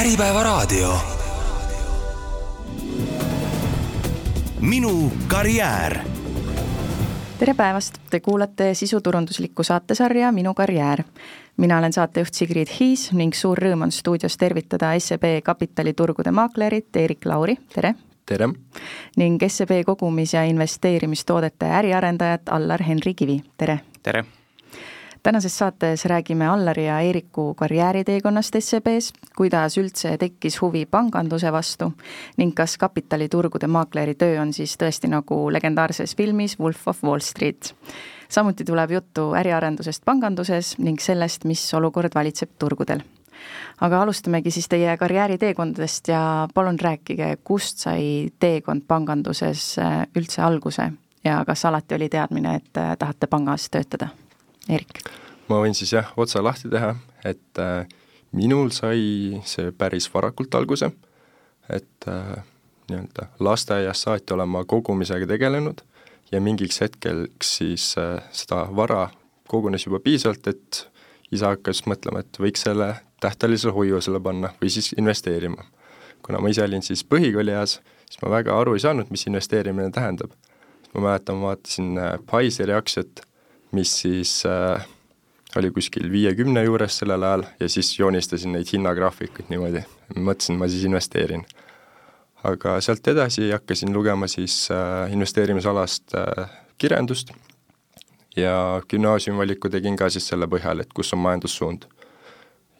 Äripäevaraadio. minu karjäär. tere päevast, te kuulate sisuturunduslikku saatesarja Minu karjäär. mina olen saatejuht Sigrid Hiis ning suur rõõm on stuudios tervitada SEB kapitaliturgude maaklerit Erik Lauri, tere! tere! ning SEB kogumis- ja investeerimistoodete äriarendajat Allar Henri Kivi, tere! tere! Tänases saates räägime Allari ja Eeriku karjääriteekonnast SEB-s, kuidas üldse tekkis huvi panganduse vastu ning kas kapitaliturgude maakleri töö on siis tõesti nagu legendaarses filmis Wolf of Wall Street. samuti tuleb juttu äriarendusest panganduses ning sellest, mis olukord valitseb turgudel aga alustamegi siis teie karjääriteekondadest ja palun rääkige, kust sai teekond panganduses äh, üldse alguse ja kas alati oli teadmine, et äh, tahate pangas töötada? Erik? ma võin siis jah, otsa lahti teha, et äh, minul sai see päris varakult alguse, et äh, nii-öelda lasteaiast saati olen ma kogumisega tegelenud ja mingiks hetkeks siis äh, seda vara kogunes juba piisavalt, et isa hakkas mõtlema, et võiks selle tähtelisele hoiusele panna või siis investeerima. kuna ma ise olin siis põhikoolieas, siis ma väga aru ei saanud, mis investeerimine tähendab. ma mäletan, vaatasin äh, Pfizeri aktsiat mis siis äh, oli kuskil viiekümne juures sellel ajal ja siis joonistasin neid hinnagraafikuid niimoodi, mõtlesin, ma siis investeerin. aga sealt edasi hakkasin lugema siis äh, investeerimisalast äh, kirjandust ja gümnaasiumivaliku tegin ka siis selle põhjal, et kus on majandussuund.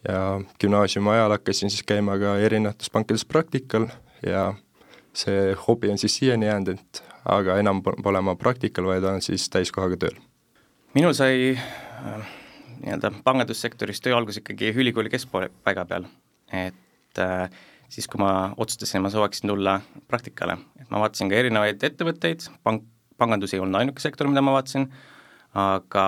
ja gümnaasiumi ajal hakkasin siis käima ka erinevates pankades praktikal ja see hobi on siis siiani jäänud, et aga enam pole ma praktikal, vaid olen siis täiskohaga tööl minul sai äh, nii-öelda pangandussektoris töö algus ikkagi ülikooli keskpaiga peal, et äh, siis, kui ma otsustasin, ma sooviksin tulla praktikale, et ma vaatasin ka erinevaid ettevõtteid, pank, pangandus ei olnud ainuke sektor, mida ma vaatasin, aga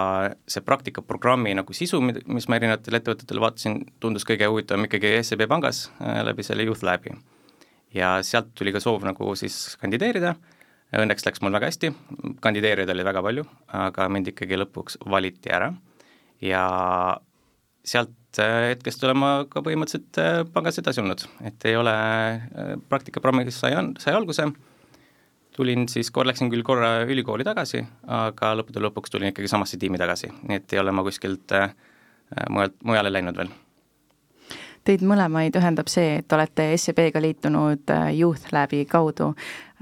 see praktikaprogrammi nagu sisu, mis ma erinevatele ettevõtetele vaatasin, tundus kõige huvitavam ikkagi SEB pangas äh, läbi selle Youth Labi. ja sealt tuli ka soov nagu siis kandideerida Õnneks läks mul väga hästi, kandideerijaid oli väga palju, aga mind ikkagi lõpuks valiti ära. Ja sealt äh, hetkest olen ma ka põhimõtteliselt äh, pangas edasi olnud, et ei ole, äh, praktikaprogrammidest sai, sai alguse, tulin siis, läksin küll korra ülikooli tagasi, aga lõppude lõpuks tulin ikkagi samasse tiimi tagasi, nii et ei ole ma kuskilt mujalt, mujale läinud veel Teid mõlemaid ühendab see, et olete SEB-ga liitunud äh, Youth Labi kaudu.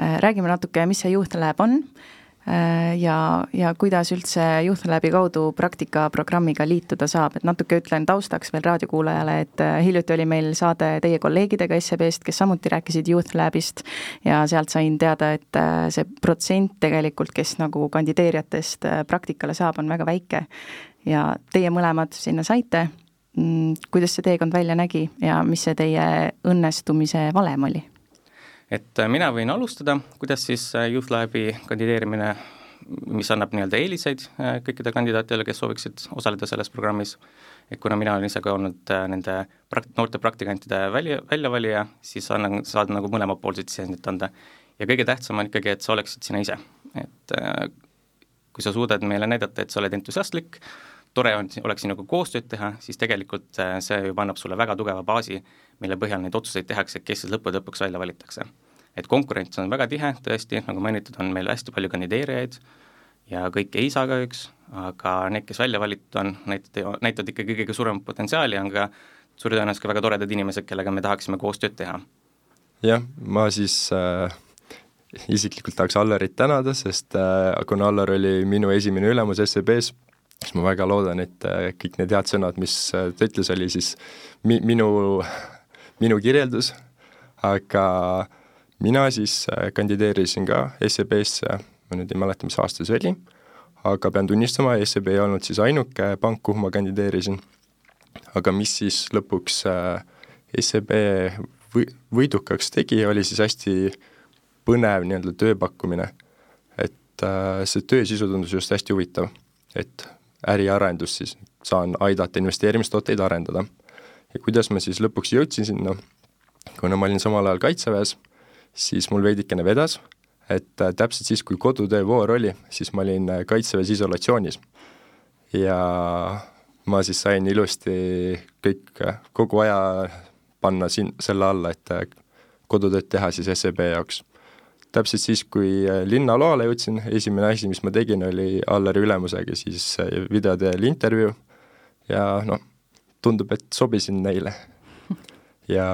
Äh, räägime natuke, mis see Youth Lab on äh, ja, ja kuidas üldse Labi kaudu praktikaprogrammiga liituda saab, et natuke ütlen taustaks veel raadiokuulajale, et hiljuti oli meil saade teie kolleegidega SEB-st, kes samuti rääkisid Youth Labist ja sealt sain teada, et see protsent tegelikult, kes nagu kandideerijatest praktikale saab, on väga väike. ja teie mõlemad sinna saite kuidas see teekond välja nägi ja mis see teie õnnestumise valem oli? et äh, mina võin alustada, kuidas siis äh, Youth Labi kandideerimine, mis annab nii-öelda eeliseid äh, kõikidele kandidaatidele, kes sooviksid osaleda selles programmis, et kuna mina olen ise ka olnud nende prak-, noorte praktikantide välja, väljavalija, siis annan, saan nagu mõlemapoolset sisendit anda. ja kõige tähtsam on ikkagi, et sa oleksid sina ise, et kui sa suudad meile näidata, et sa oled entusiastlik, tore on, oleks sinuga koostööd teha, siis tegelikult äh, see juba annab sulle väga tugeva baasi, mille põhjal neid otsuseid tehakse, kes siis lõppude lõpuks välja valitakse. et konkurents on väga tihe, tõesti, nagu mainitud, on meil hästi palju kandideerijaid ja kõik ei saa kahjuks, aga need, kes välja valitud on, näitavad, näitavad ikkagi kõige suuremat potentsiaali, on ka suure tõenäosusega väga toredad inimesed, kellega me tahaksime koostööd teha. jah, ma siis äh, isiklikult tahaks Allarit tänada, sest äh, kuna Allar oli minu esimene ülemus SEB-s, siis ma väga loodan, et äh, kõik need head sõnad, mis äh, ta ütles, oli siis mi-, minu, minu kirjeldus, aga mina siis äh, kandideerisin ka SEB-sse, ma nüüd ei mäleta, mis aasta see oli, aga pean tunnistama, SEB ei olnud siis ainuke pank, kuhu ma kandideerisin. aga mis siis lõpuks SEB või-, võidukaks tegi, oli siis hästi põnev nii-öelda tööpakkumine. et see töö sisu tundus just hästi huvitav, et äriarendust siis, saan aidata investeerimistooteid arendada. ja kuidas ma siis lõpuks jõudsin sinna, kuna ma olin samal ajal Kaitseväes, siis mul veidikene vedas, et äh, täpselt siis, kui kodutöövoor oli, siis ma olin äh, Kaitseväes isolatsioonis. ja ma siis sain ilusti kõik, äh, kogu aja panna siin, selle alla, et kodutööd teha siis SEB jaoks. Täpselt siis, kui äh, linnaloale jõudsin, esimene asi, mis ma tegin, oli Allari ülemusega siis video teel intervjuu. Ja noh, tundub, et sobisin neile. ja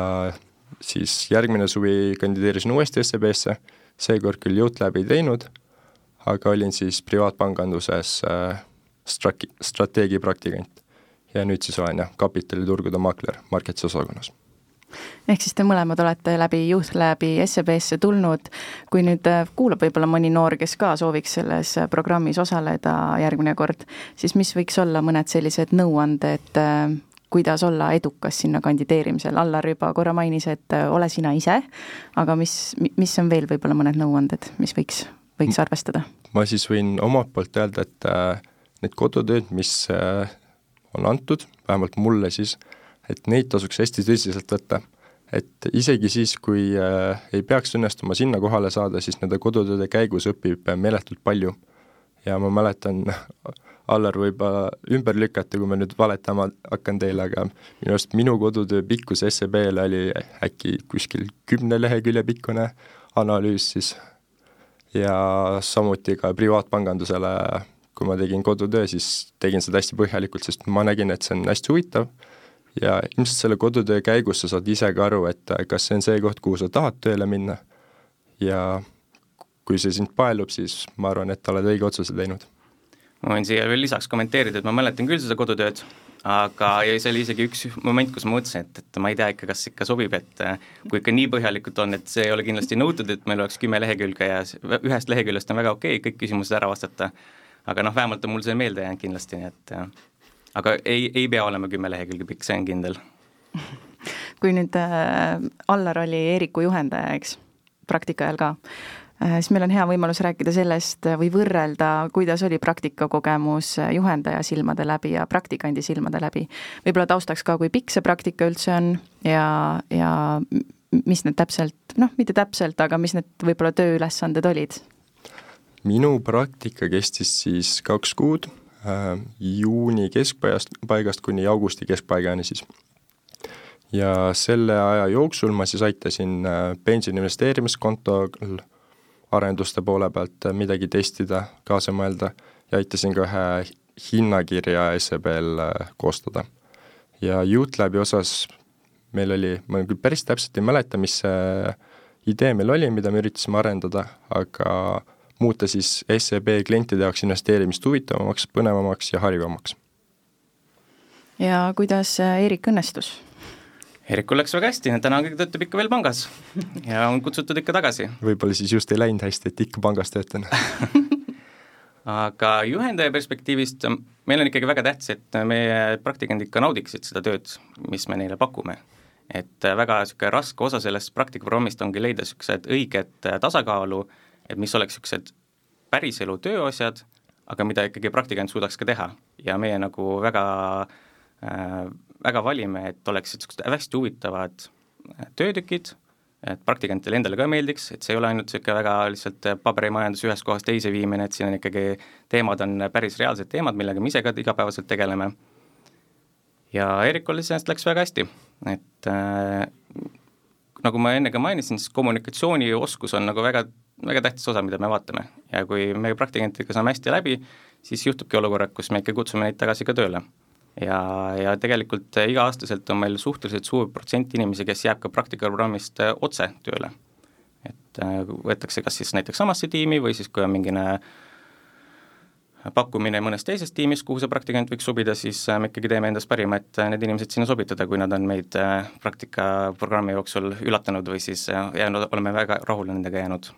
siis järgmine suvi kandideerisin uuesti SEB-sse, seekord küll Youth ei teinud, aga olin siis privaatpanganduses äh, straki-, strateegiapraktikant. Ja nüüd siis olen jah, kapitaliturgude maakler Marketsi osakonnas ehk siis te mõlemad olete läbi Youth Labi SEB-sse tulnud, kui nüüd äh, kuulab võib-olla mõni noor, kes ka sooviks selles äh, programmis osaleda järgmine kord, siis mis võiks olla mõned sellised nõuanded, äh, kuidas olla edukas sinna kandideerimisel, Allar juba korra mainis, et ole sina ise, aga mis, mis on veel võib-olla mõned nõuanded, mis võiks, võiks arvestada? ma siis võin omalt poolt öelda, et need kodutööd, mis on antud, vähemalt mulle siis, et neid tasuks hästi tõsiselt võtta. et isegi siis, kui äh, ei peaks õnnestuma sinna kohale saada, siis nende kodutööde käigus õpib meeletult palju. ja ma mäletan, Allar võib ümber lükata, kui ma nüüd valetama hakkan teile, aga minu arust minu kodutöö pikkus SEB-l oli äkki kuskil kümne lehekülje pikkune analüüs siis ja samuti ka privaatpangandusele kui ma tegin kodutöö, siis tegin seda hästi põhjalikult, sest ma nägin, et see on hästi huvitav ja ilmselt selle kodutöö käigus sa saad ise ka aru, et kas see on see koht, kuhu sa tahad tööle minna ja kui see sind paelub, siis ma arvan, et oled õige otsuse teinud. ma võin siia veel lisaks kommenteerida, et ma mäletan küll seda kodutööd, aga, ja see oli isegi üks moment, kus ma mõtlesin, et, et ma ei tea ikka, kas ikka sobib, et kui ikka nii põhjalikult on, et see ei ole kindlasti nõutud, et meil oleks kümme lehekülge ja ühest leheküljest on väga okei okay, kõik küsimused ära vastata aga noh, vähemalt on mul see meelde jäänud kindlasti, nii et aga ei, ei pea olema kümme lehekülge pikk, see on kindel. kui nüüd äh, Allar oli Eeriku juhendaja, eks, praktika ajal ka äh,, siis meil on hea võimalus rääkida sellest või võrrelda, kuidas oli praktikakogemus juhendaja silmade läbi ja praktikandi silmade läbi. võib-olla taustaks ka, kui pikk see praktika üldse on ja, ja mis need täpselt, noh, mitte täpselt, aga mis need võib-olla tööülesanded olid minu praktika kestis siis kaks kuud äh,, juuni keskpaigast, paigast kuni augusti keskpaigani siis. ja selle aja jooksul ma siis aitasin äh, pensioni investeerimiskontol arenduste poole pealt äh, midagi testida, kaasa mõelda ja aitasin ka ühe hinnakirja SEB-l äh, koostada. ja YouthLabi osas meil oli, ma küll päris täpselt ei mäleta, mis see idee meil oli, mida me üritasime arendada, aga muuta siis SEB klientide jaoks investeerimist huvitavamaks, põnevamaks ja harivamaks. ja kuidas Eerik äh, õnnestus? Eerikul läks väga hästi, täna töötab ikka veel pangas ja on kutsutud ikka tagasi. võib-olla siis just ei läinud hästi, et ikka pangas töötan aga juhendaja perspektiivist meil on ikkagi väga tähtis, et meie praktikandid ikka naudiksid seda tööd, mis me neile pakume. et väga niisugune raske osa sellest praktikaprogrammist ongi leida niisugused õiget tasakaalu äh, et mis oleks niisugused päriselu tööasjad, aga mida ikkagi praktikant suudaks ka teha ja meie nagu väga äh,, väga valime, et oleksid niisugused hästi huvitavad äh, töötükid, et praktikantile endale ka meeldiks, et see ei ole ainult niisugune väga lihtsalt paberimajandus ühest kohast teise viimine, et siin on ikkagi, teemad on päris reaalsed teemad, millega me ise ka igapäevaselt tegeleme. ja Eerikul iseenesest läks väga hästi, et äh, nagu ma enne ka mainisin, siis kommunikatsioonioskus on nagu väga väga tähtis osa, mida me vaatame ja kui me praktikantidega saame hästi läbi, siis juhtubki olukorrad, kus me ikka kutsume neid tagasi ka tööle. ja, ja tegelikult iga-aastaselt on meil suhteliselt suur protsent inimesi, kes jääb ka praktikaprogrammist äh, otse tööle. et äh, võetakse kas siis näiteks samasse tiimi või siis, kui on mingine pakkumine mõnes teises tiimis, kuhu see praktikant võiks sobida, siis äh, me ikkagi teeme endast parima, et need inimesed sinna sobitada, kui nad on meid praktikaprogrammi jooksul üllatanud või siis jäänud, oleme väga rahule nendega jäänud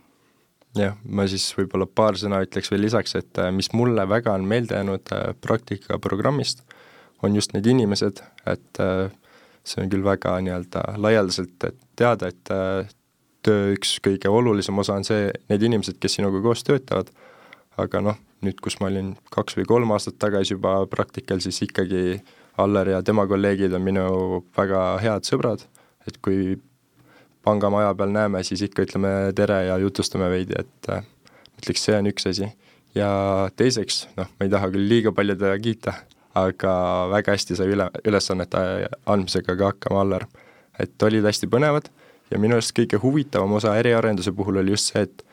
jah, ma siis võib-olla paar sõna ütleks veel lisaks, et äh, mis mulle väga on meelde jäänud äh, praktikaprogrammist, on just need inimesed, et äh, see on küll väga nii-öelda laialdaselt teada, et töö üks kõige olulisem osa on see, need inimesed, kes sinuga koos töötavad, aga noh, nüüd, kus ma olin kaks või kolm aastat tagasi juba praktikal, siis ikkagi Allar ja tema kolleegid on minu väga head sõbrad, et kui pangamaja peal näeme, siis ikka ütleme tere ja jutustame veidi, et äh, ütleks, see on üks asi. ja teiseks, noh, ma ei taha küll liiga palju teda kiita, aga väga hästi sai üle, ülesannete andmisega ka hakkama Allar. et olid hästi põnevad ja minu arust kõige huvitavam osa äriarenduse puhul oli just see, et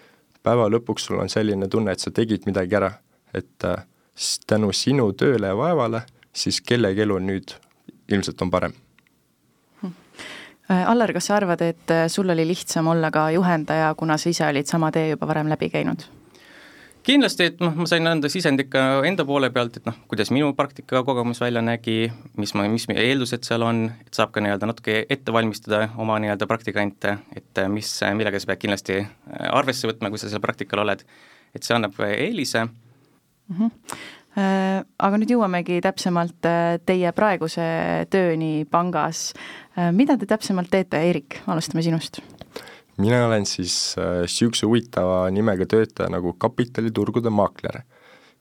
päeva lõpuks sul on selline tunne, et sa tegid midagi ära, et äh, tänu sinu tööle ja vaevale, siis kellegi elu nüüd ilmselt on parem Allar, kas sa arvad, et äh, sul oli lihtsam olla ka juhendaja, kuna sa ise olid sama tee juba varem läbi käinud? kindlasti, et noh, ma sain anda sisendit ka enda poole pealt, et noh, kuidas minu praktikakogemus välja nägi, mis ma, mis meie eeldused seal on, et saab ka nii-öelda natuke ette valmistada oma nii-öelda praktikante, et äh, mis, millega sa pead kindlasti arvesse võtma, kui sa seal praktikal oled. et see annab eelise mm. -hmm. Aga nüüd jõuamegi täpsemalt teie praeguse tööni pangas Äh, mida te täpsemalt teete, Eerik, alustame sinust. mina olen siis niisuguse äh, huvitava nimega töötaja nagu kapitaliturgude maakler,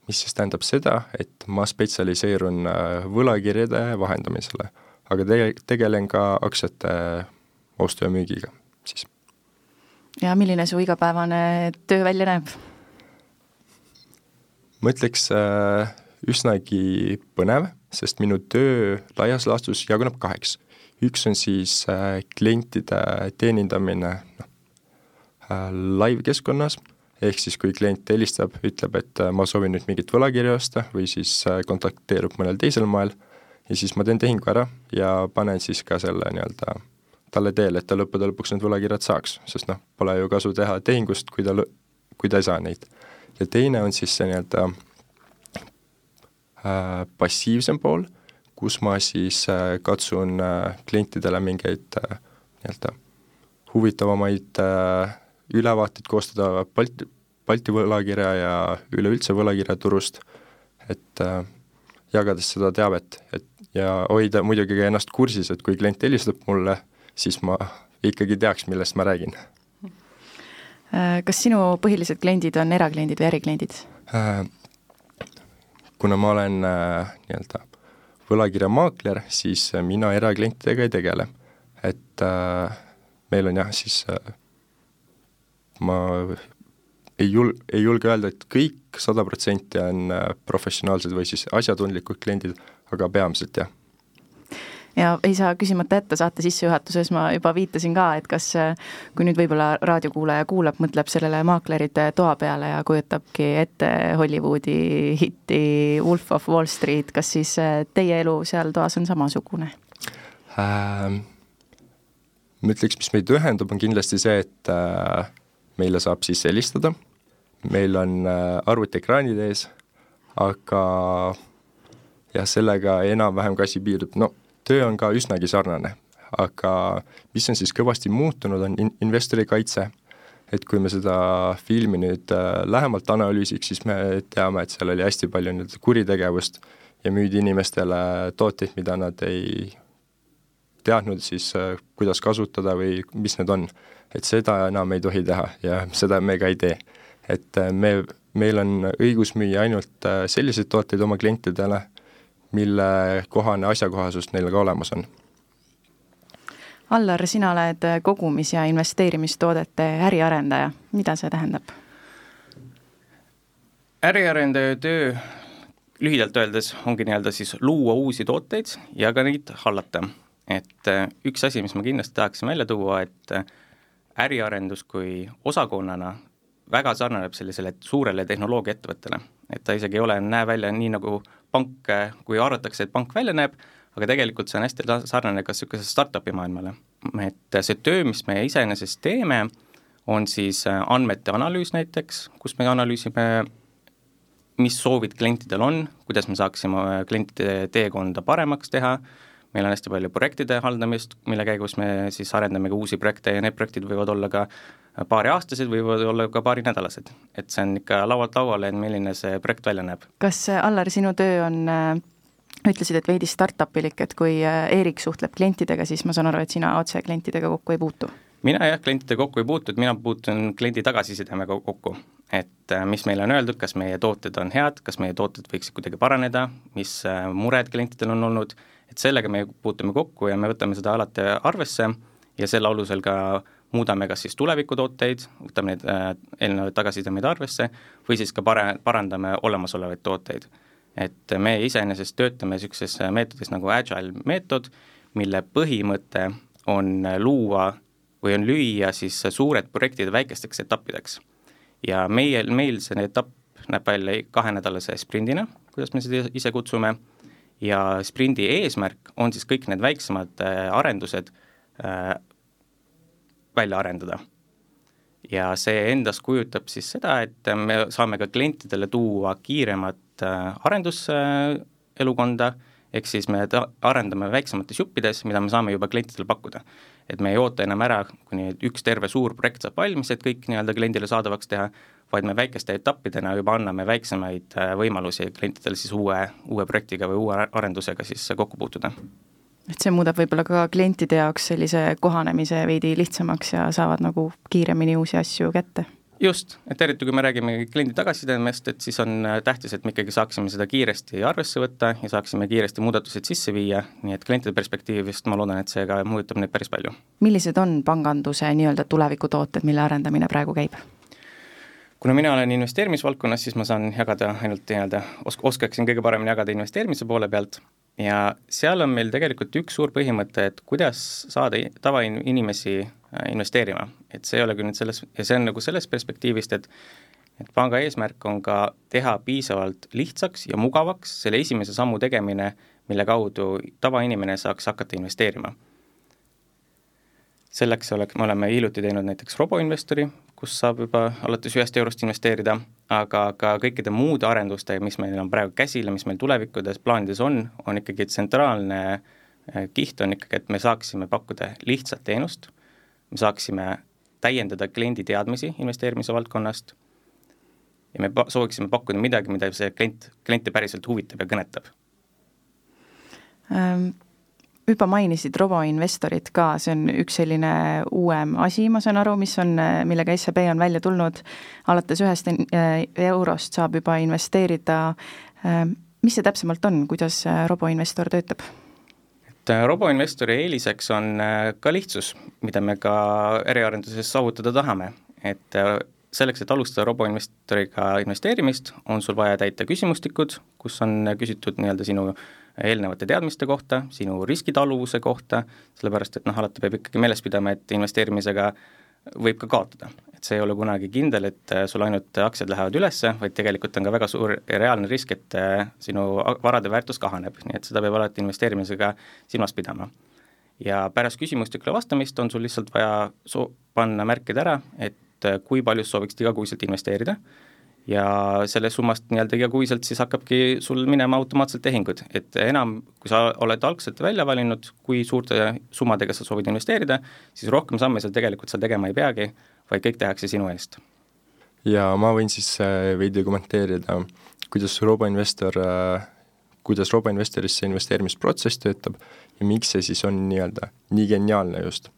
mis siis tähendab seda, et ma spetsialiseerun äh, võlakirjade vahendamisele, aga tege-, tegelen ka aktsiate ostu ja müügiga siis. ja milline su igapäevane töö välja näeb? Ma ütleks äh, üsnagi põnev, sest minu töö laias laastus jaguneb kaheks. Üks on siis äh, klientide teenindamine noh, äh, live-keskkonnas, ehk siis kui klient helistab, ütleb, et äh, ma soovin nüüd mingit võlakirja osta või siis kontakteerub mõnel teisel moel. Ja siis ma teen tehingu ära ja panen siis ka selle nii-öelda talle teele, et ta lõppude lõpuks need võlakirjad saaks, sest noh, pole ju kasu teha tehingust, kui ta, kui ta ei saa neid. Ja teine on siis see nii-öelda äh, passiivsem pool kus ma siis äh, katsun äh, klientidele mingeid äh, nii-öelda huvitavamaid ülevaateid koostada Balti, Balti võlakirja ja üleüldse võlakirjaturust, et jagades seda teavet, et ja hoida muidugi ka ennast kursis, et kui klient helistab mulle, siis ma ikkagi teaks, millest ma räägin. Kas sinu põhilised kliendid on erakliendid või ärikliendid? kuna ma olen nii-öelda võlakirjamaakler, siis äh, mina eraklientidega ei tegele. et äh, meil on jah, siis äh, ma ei jul-, ei julge öelda, et kõik sada protsenti on äh, professionaalsed või siis asjatundlikud kliendid, aga peamiselt jah ja ei saa küsimata jätta, saate sissejuhatuses ma juba viitasin ka, et kas kui nüüd võib-olla raadiokuulaja kuulab, mõtleb sellele maaklerite toa peale ja kujutabki ette Hollywoodi hitti Wolf of Wall Street, kas siis äh, teie elu seal toas on samasugune ähm,? ma ütleks, mis meid ühendab, on kindlasti see, et äh, meile saab siis helistada, meil on äh, arvutiekraanid ees, aga jah, sellega enam-vähem ka asi piirdub, no töö on ka üsnagi sarnane, aga mis on siis kõvasti muutunud, on in-, investori kaitse. et kui me seda filmi nüüd äh, lähemalt analüüsiks, siis me teame, et seal oli hästi palju nii-öelda kuritegevust ja müüdi inimestele tooteid, mida nad ei teadnud siis, äh, kuidas kasutada või mis need on. et seda enam ei tohi teha ja seda me ka ei tee. et äh, me, meil on õigus müüa ainult selliseid tooteid oma klientidele, mille kohane asjakohasus neil ka olemas on. Allar, sina oled kogumis- ja investeerimistoodete äriarendaja, mida see tähendab? äriarendaja töö lühidalt öeldes ongi nii-öelda siis luua uusi tooteid ja ka neid hallata. et äh, üks asi, mis ma kindlasti tahaksin välja tuua, et äh, äriarendus kui osakonnana väga sarnaneb sellisele suurele tehnoloogiaettevõttele, et ta isegi ei ole, näe välja nii, nagu pank, kui arvatakse, et pank välja näeb, aga tegelikult see on hästi sarnane ka niisuguse startup'i maailmale. et see töö, mis me iseenesest teeme, on siis äh, andmete analüüs näiteks, kus me analüüsime, mis soovid klientidel on, kuidas me saaksime äh, klientide teekonda paremaks teha, meil on hästi palju projektide haldamist, mille käigus me siis arendame ka uusi projekte ja need projektid võivad olla ka paariaastased, võivad olla ka paarinädalased. et see on ikka laualt lauale, et milline see projekt välja näeb. kas, Allar, sinu töö on äh, ütlesid, et veidi startup-ilik, et kui äh, Eerik suhtleb klientidega, siis ma saan aru, et sina otse klientidega kokku ei puutu? mina jah, klientidega kokku ei puutu, et mina puutun kliendi tagasisidemega kokku. et äh, mis meile on öeldud, kas meie tooted on head, kas meie tooted võiksid kuidagi paraneda, mis mured klientidel on olnud, et sellega me puutume kokku ja me võtame seda alati arvesse ja selle alusel ka muudame kas siis tulevikutooteid, võtame neid äh, eelnevaid tagasisidemeid arvesse, või siis ka pare-, parandame olemasolevaid tooteid. et me iseenesest töötame niisuguses meetodis nagu agile meetod, mille põhimõte on luua või on lüüa siis suured projektid väikesteks etappideks. ja meie, meil see etapp näeb välja kahenädalase sprindina, kuidas me seda ise kutsume, ja sprindi eesmärk on siis kõik need väiksemad äh, arendused äh, välja arendada. ja see endas kujutab siis seda, et me saame ka klientidele tuua kiiremat äh, arenduselukonda ehk siis me ta-, arendame väiksemates juppides, mida me saame juba klientidele pakkuda. et me ei oota enam ära, kuni üks terve suur projekt saab valmis, et kõik nii-öelda kliendile saadavaks teha, vaid me väikeste etappidena juba anname väiksemaid äh, võimalusi klientidele siis uue, uue projektiga või uue arendusega siis kokku puutuda et see muudab võib-olla ka klientide jaoks sellise kohanemise veidi lihtsamaks ja saavad nagu kiiremini uusi asju kätte just, et eriti kui me räägime kliendi tagasisidemest, et siis on äh, tähtis, et me ikkagi saaksime seda kiiresti arvesse võtta ja saaksime kiiresti muudatused sisse viia, nii et klientide perspektiivist ma loodan, et see ka mõjutab neid päris palju. millised on panganduse nii-öelda tulevikutooted, mille arendamine praegu käib? Kuna mina olen investeerimisvaldkonnas, siis ma saan jagada ainult nii-öelda, osk-, oskaksin kõige paremini jagada investeerimise poole pealt. Ja seal on meil tegelikult üks suur põhimõte, et kuidas saada tavainimesi äh, investeerima, et see ei ole küll nüüd selles, ja see on nagu sellest perspektiivist, et et panga eesmärk on ka teha piisavalt lihtsaks ja mugavaks selle esimese sammu tegemine, mille kaudu tavainimene saaks hakata investeerima. Selleks oleks, me oleme hiljuti teinud näiteks roboinvestori, kus saab juba alates ühest eurost investeerida, aga ka kõikide muude arendustega, mis meil on praegu käsil ja mis meil tulevikudes plaanides on, on ikkagi tsentraalne eh, kiht on ikkagi, et me saaksime pakkuda lihtsat teenust, me saaksime täiendada kliendi teadmisi investeerimise valdkonnast ja me sooviksime pakkuda midagi, mida see klient, kliente päriselt huvitab ja kõnetab. Ähm juba mainisid roboinvestorit ka, see on üks selline uuem asi, ma saan aru, mis on, millega SEB on välja tulnud, alates ühest eurost saab juba investeerida, mis see täpsemalt on, kuidas roboinvestor töötab? et roboinvestori eeliseks on ka lihtsus, mida me ka äriarenduses saavutada tahame, et selleks, et alustada roboinvestoriga investeerimist, on sul vaja täita küsimustikud, kus on küsitud nii-öelda sinu äh, eelnevate teadmiste kohta, sinu riskitaluvuse kohta, sellepärast et noh, alati peab ikkagi meeles pidama, et investeerimisega võib ka kaotada. et see ei ole kunagi kindel, et äh, sul ainult aktsiad lähevad üles, vaid tegelikult on ka väga suur reaalne risk, et äh, sinu varade väärtus kahaneb, nii et seda peab alati investeerimisega silmas pidama. ja pärast küsimustikule vastamist on sul lihtsalt vaja soo-, panna märkida ära, et äh, kui palju sooviksid igakuiselt investeerida ja sellest summast nii-öelda igakuiselt siis hakkabki sul minema automaatselt tehingud, et enam, kui sa oled algselt välja valinud, kui suurte summadega sa soovid investeerida, siis rohkem samme sa tegelikult seal tegema ei peagi, vaid kõik tehakse sinu eest. ja ma võin siis äh, veidi kommenteerida, kuidas roboinvestor, äh, kuidas roboinvestoris see investeerimisprotsess töötab ja miks see siis on nii-öelda nii geniaalne just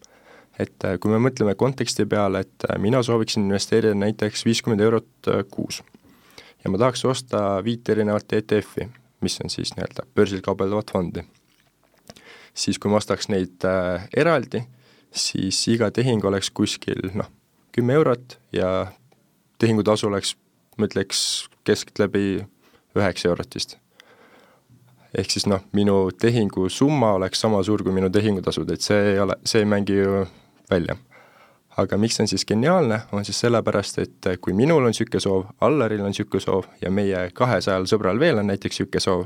et äh, kui me mõtleme konteksti peale, et äh, mina sooviksin investeerida näiteks viiskümmend eurot äh, kuus ja ma tahaks osta viit erinevat ETF-i, mis on siis nii-öelda börsil kaubeldavat fondi, siis kui ma ostaks neid äh, eraldi, siis iga tehing oleks kuskil noh, kümme eurot ja tehingutasu oleks, ma ütleks, keskeltläbi üheksa eurot vist. ehk siis noh, minu tehingu summa oleks sama suur kui minu tehingutasud, et see ei ole, see ei mängi ju välja. aga miks see on siis geniaalne, on siis sellepärast, et kui minul on niisugune soov, Allaril on niisugune soov ja meie kahesajal sõbral veel on näiteks niisugune soov,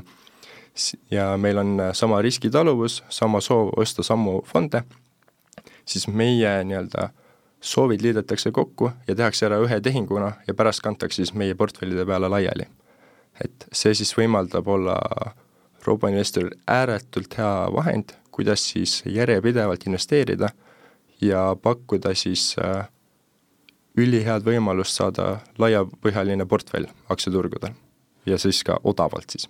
ja meil on sama riskitaluvus, sama soov osta samu fonde, siis meie nii-öelda soovid liidetakse kokku ja tehakse ära ühe tehinguna ja pärast kantakse siis meie portfellide peale laiali. et see siis võimaldab olla roboinvestoril ääretult hea vahend, kuidas siis järjepidevalt investeerida ja pakkuda siis äh, ülihead võimalust saada laiapõhjaline portfell aktsiaturgudel ja siis ka odavalt siis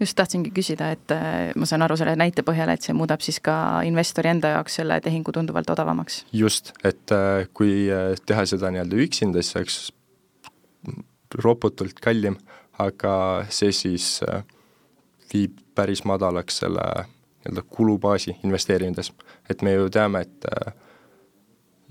just tahtsingi küsida, et äh, ma saan aru selle näite põhjal, et see muudab siis ka investori enda jaoks selle tehingu tunduvalt odavamaks? just, et äh, kui teha seda nii-öelda üksinda, siis oleks roputult kallim, aga see siis viib päris madalaks selle nii-öelda kulubaasi investeerides. et me ju teame, et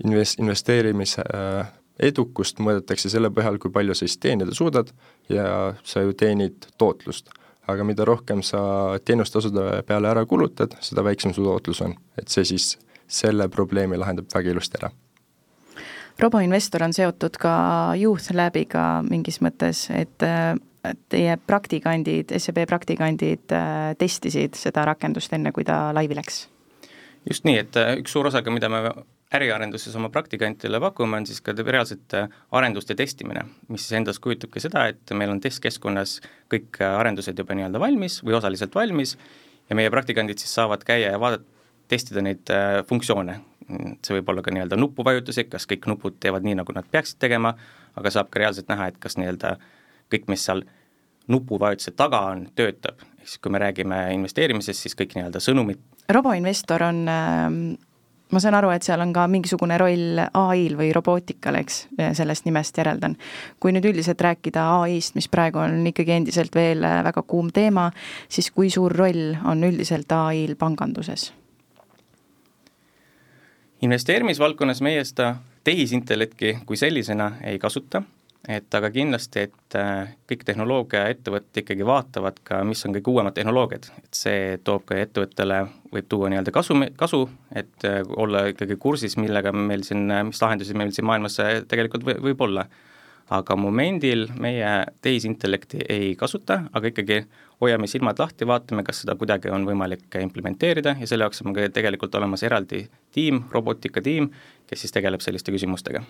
invest-, investeerimise äh, edukust mõõdetakse selle põhjal, kui palju sa siis teenida suudad ja sa ju teenid tootlust. aga mida rohkem sa teenustasude peale ära kulutad, seda väiksem su tootlus on. et see siis selle probleemi lahendab väga ilusti ära roboinvestor on seotud ka Youth Labiga mingis mõttes, et teie praktikandid, SEB praktikandid äh, testisid seda rakendust enne, kui ta laivi läks? just nii, et äh, üks suur osa ka, mida me äriarenduses oma praktikantidele pakume, on siis ka reaalselt äh, arenduste testimine, mis siis endast kujutabki seda, et meil on testkeskkonnas kõik arendused juba nii-öelda valmis või osaliselt valmis ja meie praktikandid siis saavad käia ja vaadata, testida neid funktsioone, see võib olla ka nii-öelda nupuvajutusi, kas kõik nupud teevad nii, nagu nad peaksid tegema, aga saab ka reaalselt näha, et kas nii-öelda kõik, mis seal nupuvajutuse taga on, töötab, ehk siis kui me räägime investeerimisest, siis kõik nii-öelda sõnumid. roboinvestor on äh, ma saan aru, et seal on ka mingisugune roll ai-l või robootikal, eks, sellest nimest järeldan. kui nüüd üldiselt rääkida ai-st, mis praegu on ikkagi endiselt veel väga kuum teema, siis kui suur roll on üldiselt ai-l panganduses? investeerimisvaldkonnas meie seda tehisintellekti kui sellisena ei kasuta, et aga kindlasti, et äh, kõik tehnoloogiaettevõtted ikkagi vaatavad ka, mis on kõige uuemad tehnoloogiad, et see toob ka ettevõttele, võib tuua nii-öelda kasu, kasu, et äh, olla ikkagi kursis, millega meil siin, mis lahendusi meil siin maailmas äh, tegelikult või, võib olla. aga momendil meie tehisintellekti ei kasuta, aga ikkagi hoiame silmad lahti, vaatame, kas seda kuidagi on võimalik implementeerida ja selle jaoks on ka tegelikult olemas eraldi tiim, robotikatiim, kes siis tegeleb selliste küsimustega.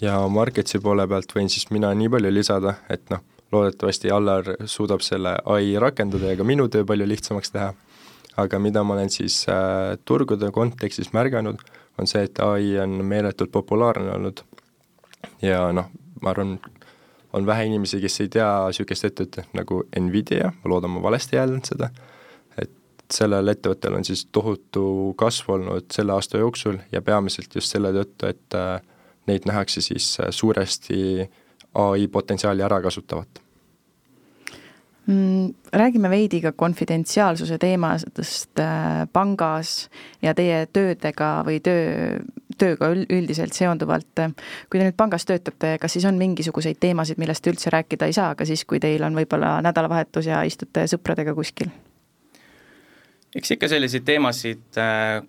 Ja Marketsi poole pealt võin siis mina nii palju lisada, et noh, loodetavasti Allar suudab selle ai rakendada ja ka minu töö palju lihtsamaks teha, aga mida ma olen siis äh, turgude kontekstis märganud, on see, et ai on meeletult populaarne olnud. Ja noh, ma arvan, on vähe inimesi, kes ei tea niisugust ettevõtet nagu Nvidia, ma loodan, ma valesti ei hääldanud seda, et sellel ettevõttel on siis tohutu kasv olnud selle aasta jooksul ja peamiselt just selle tõttu, et äh, neid nähakse siis äh, suuresti ai potentsiaali ära kasutavat mm,. Räägime veidi ka konfidentsiaalsuse teemadest äh, pangas ja teie töödega või töö, tööga üldiselt seonduvalt. kui te nüüd pangas töötate, kas siis on mingisuguseid teemasid, millest te üldse rääkida ei saa, ka siis, kui teil on võib-olla nädalavahetus ja istute sõpradega kuskil? eks ikka selliseid teemasid äh,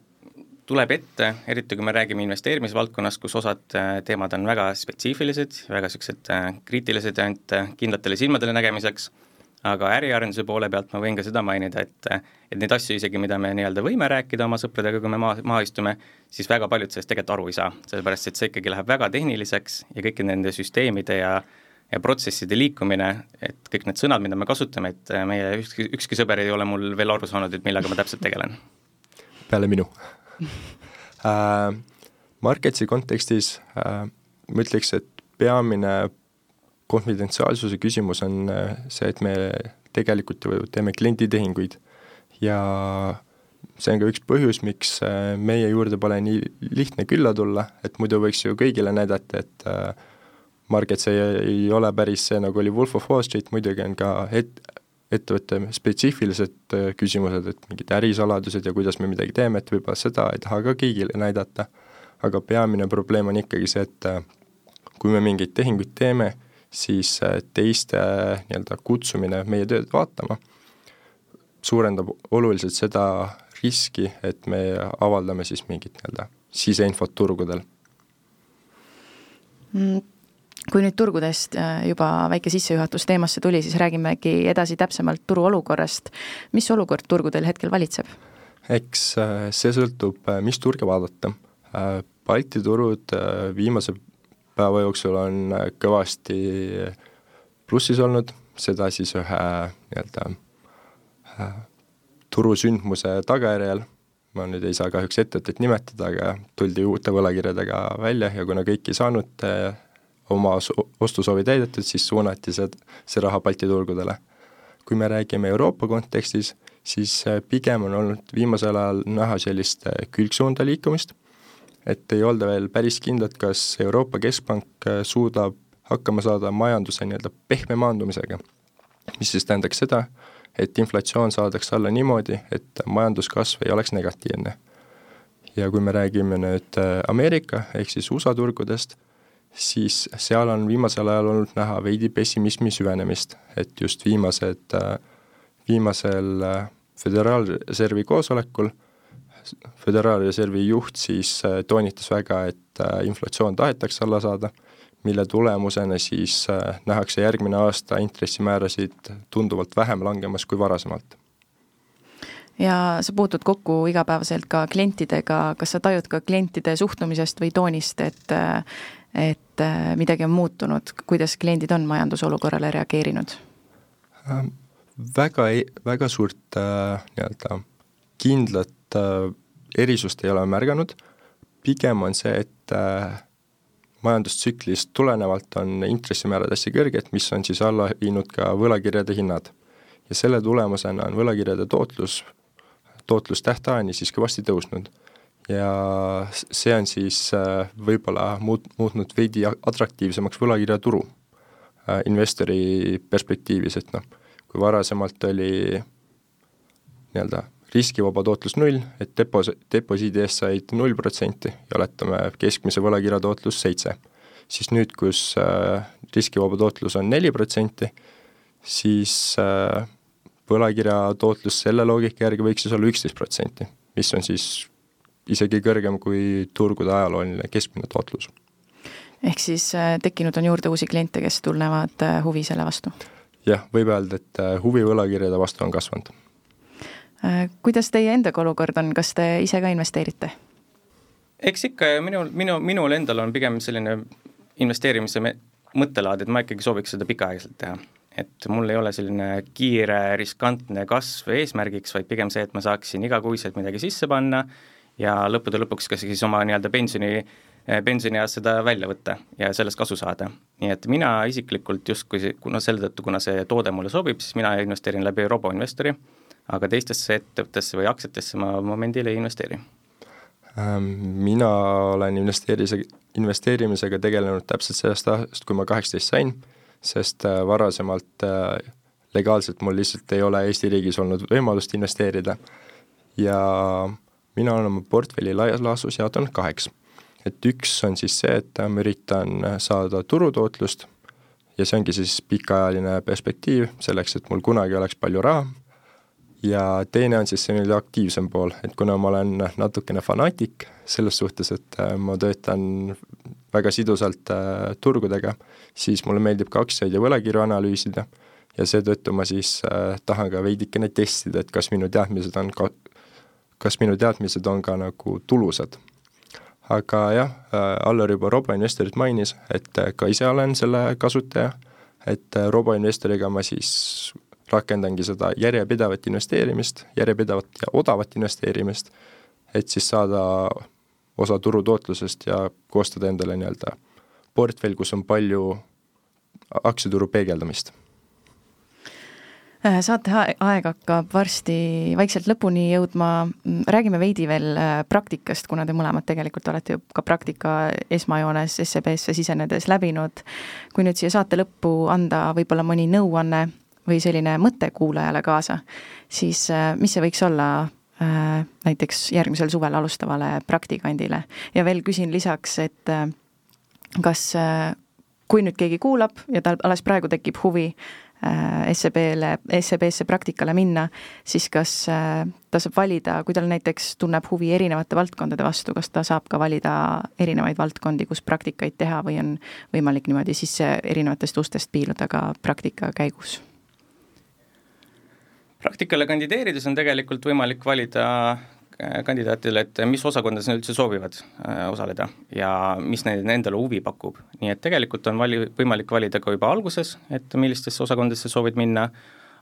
tuleb ette, eriti kui me räägime investeerimisvaldkonnast, kus osad äh, teemad on väga spetsiifilised, väga niisugused äh, kriitilised ainult kindlatele silmadele nägemiseks aga äriarenduse poole pealt ma võin ka seda mainida, et et neid asju isegi, mida me nii-öelda võime rääkida oma sõpradega, kui me maa, maha istume, siis väga paljud sellest tegelikult aru ei saa, sellepärast et see ikkagi läheb väga tehniliseks ja kõikide nende süsteemide ja ja protsesside liikumine, et kõik need sõnad, mida me kasutame, et meie ükski, ükski sõber ei ole mul veel aru saanud, et millega ma täpselt tegelen. peale minu äh, Marketsi kontekstis äh, ma ütleks, et peamine konfidentsiaalsuse küsimus on äh, see, et me tegelikult ju teeme klienditehinguid. Ja see on ka üks põhjus, miks äh, meie juurde pole nii lihtne külla tulla, et muidu võiks ju kõigile näidata, et äh, Markets ei, ei ole päris see, nagu oli Wolf of Wall Street, muidugi on ka et-, ettevõtte spetsiifilised küsimused, et mingid ärisaladused ja kuidas me midagi teeme, et võib-olla seda ei taha ka kõigile näidata, aga peamine probleem on ikkagi see, et kui me mingeid tehinguid teeme, siis äh, teiste äh, nii-öelda kutsumine meie tööd vaatama suurendab oluliselt seda riski, et me avaldame siis mingit nii-öelda siseinfot turgudel. Mm kui nüüd turgudest äh, juba väike sissejuhatus teemasse tuli, siis räägimegi edasi täpsemalt turu olukorrast. mis olukord turgudel hetkel valitseb? eks see sõltub, mis turge vaadata. Balti turud viimase päeva jooksul on äh, kõvasti plussis olnud, seda siis ühe nii-öelda äh, turusündmuse tagajärjel, ma nüüd ei saa kahjuks ettevõtet nimetada, aga tuldi uute võlakirjadega välja ja kuna kõik ei saanud äh, oma ostusoovi täidetud, siis suunati see, see raha Balti turgudele. kui me räägime Euroopa kontekstis, siis pigem on olnud viimasel ajal näha sellist külgsuunda liikumist et ei olda veel päris kindlad, kas Euroopa Keskpank äh, suudab hakkama saada majanduse nii-öelda pehme maandumisega. mis siis tähendaks seda, et inflatsioon saadaks alla niimoodi, et majanduskasv ei oleks negatiivne. ja kui me räägime nüüd äh, Ameerika ehk siis USA turgudest, siis seal on viimasel ajal olnud näha veidi pessimismi süvenemist, et just viimased, äh, viimasel Föderaalreservi koosolekul Föderaalreservi juht siis toonitas väga, et inflatsioon tahetakse alla saada, mille tulemusena siis nähakse järgmine aasta intressimäärasid tunduvalt vähem langemas kui varasemalt. Ja sa puutud kokku igapäevaselt ka klientidega, kas sa tajud ka klientide suhtumisest või toonist, et et midagi on muutunud, kuidas kliendid on majandusolukorrale reageerinud ähm,? Väga, väga suurt äh, nii-öelda kindlat äh, erisust ei ole märganud, pigem on see, et äh, majandustsüklist tulenevalt on intressimäärad hästi kõrged, mis on siis alla viinud ka võlakirjade hinnad. ja selle tulemusena on võlakirjade tootlus tootlus tähtajani siis kõvasti tõusnud. Ja see on siis äh, võib-olla muut-, muutnud veidi atraktiivsemaks võlakirjaturu äh, investori perspektiivis, et noh, kui varasemalt oli nii-öelda riskivaba tootlus null, et depos-, deposiidi eest said null protsenti ja oletame, keskmise võlakirja tootlus seitse, siis nüüd, kus äh, riskivaba tootlus on neli protsenti, siis äh, võlakirja tootlus selle loogika järgi võiks siis olla üksteist protsenti, mis on siis isegi kõrgem kui turgude ajalooline keskmine tootlus. ehk siis äh, tekkinud on juurde uusi kliente, kes tunnevad äh, huvi selle vastu? jah, võib öelda, et äh, huvi võlakirjade vastu on kasvanud. Kuidas teie endaga olukord on, kas te ise ka investeerite? eks ikka ja minul, minu, minul endal on pigem selline investeerimise mõttelaad, et ma ikkagi sooviks seda pikaajaliselt teha et mul ei ole selline kiire riskantne kasv eesmärgiks, vaid pigem see, et ma saaksin igakuiselt midagi sisse panna ja lõppude lõpuks ka siis oma nii-öelda pensioni, pensionieas seda välja võtta ja sellest kasu saada. nii et mina isiklikult justkui, kuna selle tõttu, kuna see toode mulle sobib, siis mina investeerin läbi roboinvestori, aga teistesse ettevõttesse või aktsiatesse ma momendil ei investeeri ähm, mina olen investeerimise, investeerimisega tegelenud täpselt sellest aastast, kui ma kaheksateist sain sest äh, varasemalt äh, legaalselt mul lihtsalt ei ole Eesti riigis olnud võimalust investeerida ja mina olen oma portfelli laias laastus jaotanud kaheks. et üks on siis see, et ma üritan saada turutootlust ja see ongi siis pikaajaline perspektiiv selleks, et mul kunagi oleks palju raha ja teine on siis see nii-öelda aktiivsem pool, et kuna ma olen natukene fanaatik selles suhtes, et äh, ma töötan väga sidusalt äh, turgudega, siis mulle meeldib ka aktsiaid ja võlakirju analüüsida ja seetõttu ma siis äh, tahan ka veidikene testida, et kas minu teadmised on ka, kas minu teadmised on ka nagu tulusad. aga jah äh,, Allar juba roboinvestorit mainis, et äh, ka ise olen selle kasutaja, et äh, roboinvestoriga ma siis rakendangi seda järjepidevat investeerimist, järjepidevat ja odavat investeerimist, et siis saada osa turutootlusest ja koostada endale nii-öelda portfell, kus on palju aktsiaturu peegeldamist saate aeg hakkab varsti vaikselt lõpuni jõudma, mm, räägime veidi veel äh, praktikast, kuna te mõlemad tegelikult olete ju ka praktika esmajoones SEB-sse sisenedes läbinud. kui nüüd siia saate lõppu anda võib-olla mõni nõuanne või selline mõte kuulajale kaasa, siis äh, mis see võiks olla äh, näiteks järgmisel suvel alustavale praktikandile ja veel küsin lisaks, et äh, kas kui nüüd keegi kuulab ja tal alles praegu tekib huvi SEB-le, SEB-sse praktikale minna, siis kas ta saab valida, kui tal näiteks tunneb huvi erinevate valdkondade vastu, kas ta saab ka valida erinevaid valdkondi, kus praktikaid teha või on võimalik niimoodi sisse erinevatest ustest piiluda ka praktika käigus? praktikale kandideerides on tegelikult võimalik valida äh, kandidaatidele, et mis osakondades nad üldse soovivad äh, osaleda ja mis neile endale huvi pakub. nii et tegelikult on vali-, võimalik valida ka juba alguses, et millistesse osakondadesse soovid minna,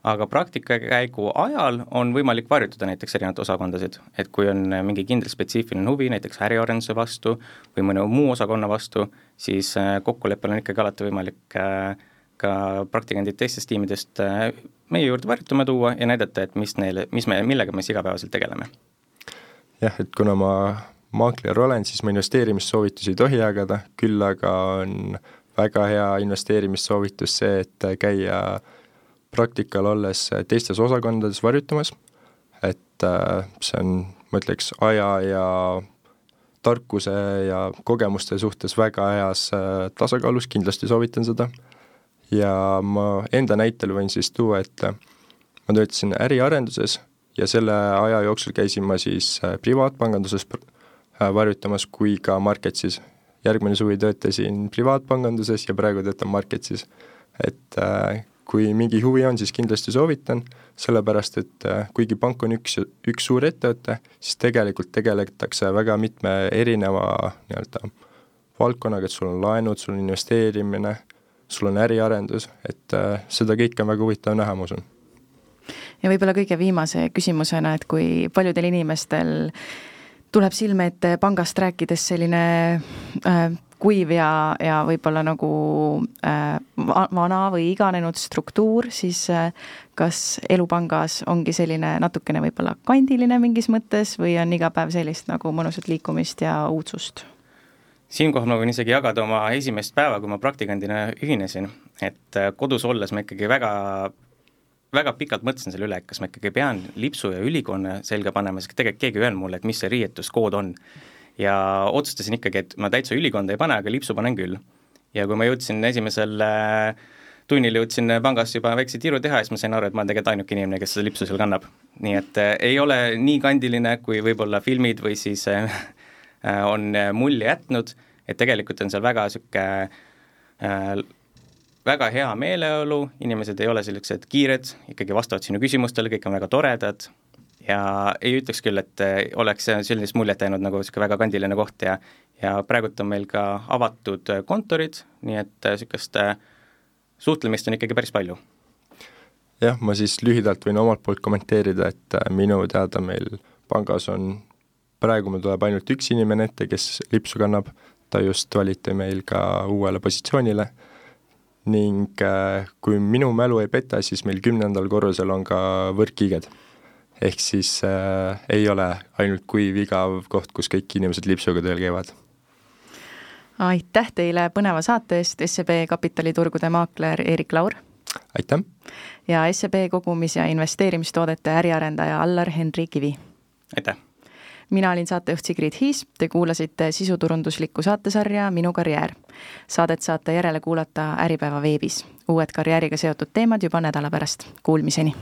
aga praktika käigu ajal on võimalik varjutada näiteks erinevaid osakondasid, et kui on mingi kindel spetsiifiline huvi näiteks äriarenduse vastu või mõne muu osakonna vastu, siis äh, kokkuleppel on ikkagi alati võimalik ka praktikandid teistest tiimidest meie juurde varjutama tuua ja näidata, et mis neile, mis me, millega me siis igapäevaselt tegeleme. Jah, et kuna ma maakler olen, siis ma investeerimissoovitusi ei tohi jagada, küll aga on väga hea investeerimissoovitus see, et käia praktikal olles teistes osakondades varjutamas, et äh, see on, ma ütleks, aja ja tarkuse ja kogemuste suhtes väga heas äh, tasakaalus, kindlasti soovitan seda. Ja ma enda näitel võin siis tuua, et ma töötasin äriarenduses ja selle aja jooksul käisin ma siis äh, privaatpanganduses äh, varjutamas kui ka Marketsis. järgmine suvi töötasin privaatpanganduses ja praegu töötan Marketsis. et äh, kui mingi huvi on, siis kindlasti soovitan, sellepärast et kuigi pank on üks, üks suur ettevõte, siis tegelikult tegeletakse väga mitme erineva nii-öelda valdkonnaga, et sul on laenud, sul on investeerimine, sul on äriarendus, et seda kõike on väga huvitav näha, ma usun ja võib-olla kõige viimase küsimusena, et kui paljudel inimestel tuleb silme ette pangast rääkides selline äh, kuiv ja, ja võib-olla nagu äh, vana või iganenud struktuur, siis äh, kas Elupangas ongi selline natukene võib-olla kandiline mingis mõttes või on iga päev sellist nagu mõnusat liikumist ja uudsust? siinkohal ma võin isegi jagada oma esimest päeva, kui ma praktikandina ühinesin, et äh, kodus olles ma ikkagi väga väga pikalt mõtlesin selle üle, et kas ma ikkagi pean lipsu ja ülikonna selga panema, sest tegelikult keegi ei öelnud mulle, et mis see riietuskood on. ja otsustasin ikkagi, et ma täitsa ülikonda ei pane, aga lipsu panen küll. ja kui ma jõudsin esimesel tunnil jõudsin pangas juba väikse tiiru teha ja siis ma sain aru, et ma olen tegelikult ainuke inimene, kes seda lipsu seal kannab. nii et äh, ei ole nii kandiline, kui võib-olla filmid või siis äh, äh on mulje jätnud, et tegelikult on seal väga niisugune äh, väga hea meeleolu, inimesed ei ole sellised kiired, ikkagi vastavad sinu küsimustele, kõik on väga toredad. Ja ei ütleks küll, et oleks sellist muljet jäänud nagu niisugune väga kandiline koht ja ja praegult on meil ka avatud kontorid, nii et niisugust suhtlemist on ikkagi päris palju. jah, ma siis lühidalt võin omalt poolt kommenteerida, et minu teada meil pangas on, praegu meil tuleb ainult üks inimene ette, kes lipsu kannab, ta just valiti meil ka uuele positsioonile ning äh, kui minu mälu ei peta, siis meil kümnendal korrusel on ka võrkkiiged. ehk siis äh, ei ole ainult kuiv igav koht, kus kõik inimesed lipsuga tööl käivad. aitäh teile põneva saate eest, SEB kapitaliturgude maakler Erik Laur! aitäh! ja SEB kogumis- ja investeerimistoodete äriarendaja Allar Henri Kivi! aitäh! Mina olin saatejuht Sigrid Hiis, te kuulasite sisuturunduslikku saatesarja Minu karjäär. Saadet saate järele kuulata Äripäeva veebis. uued karjääriga seotud teemad juba nädala pärast, kuulmiseni!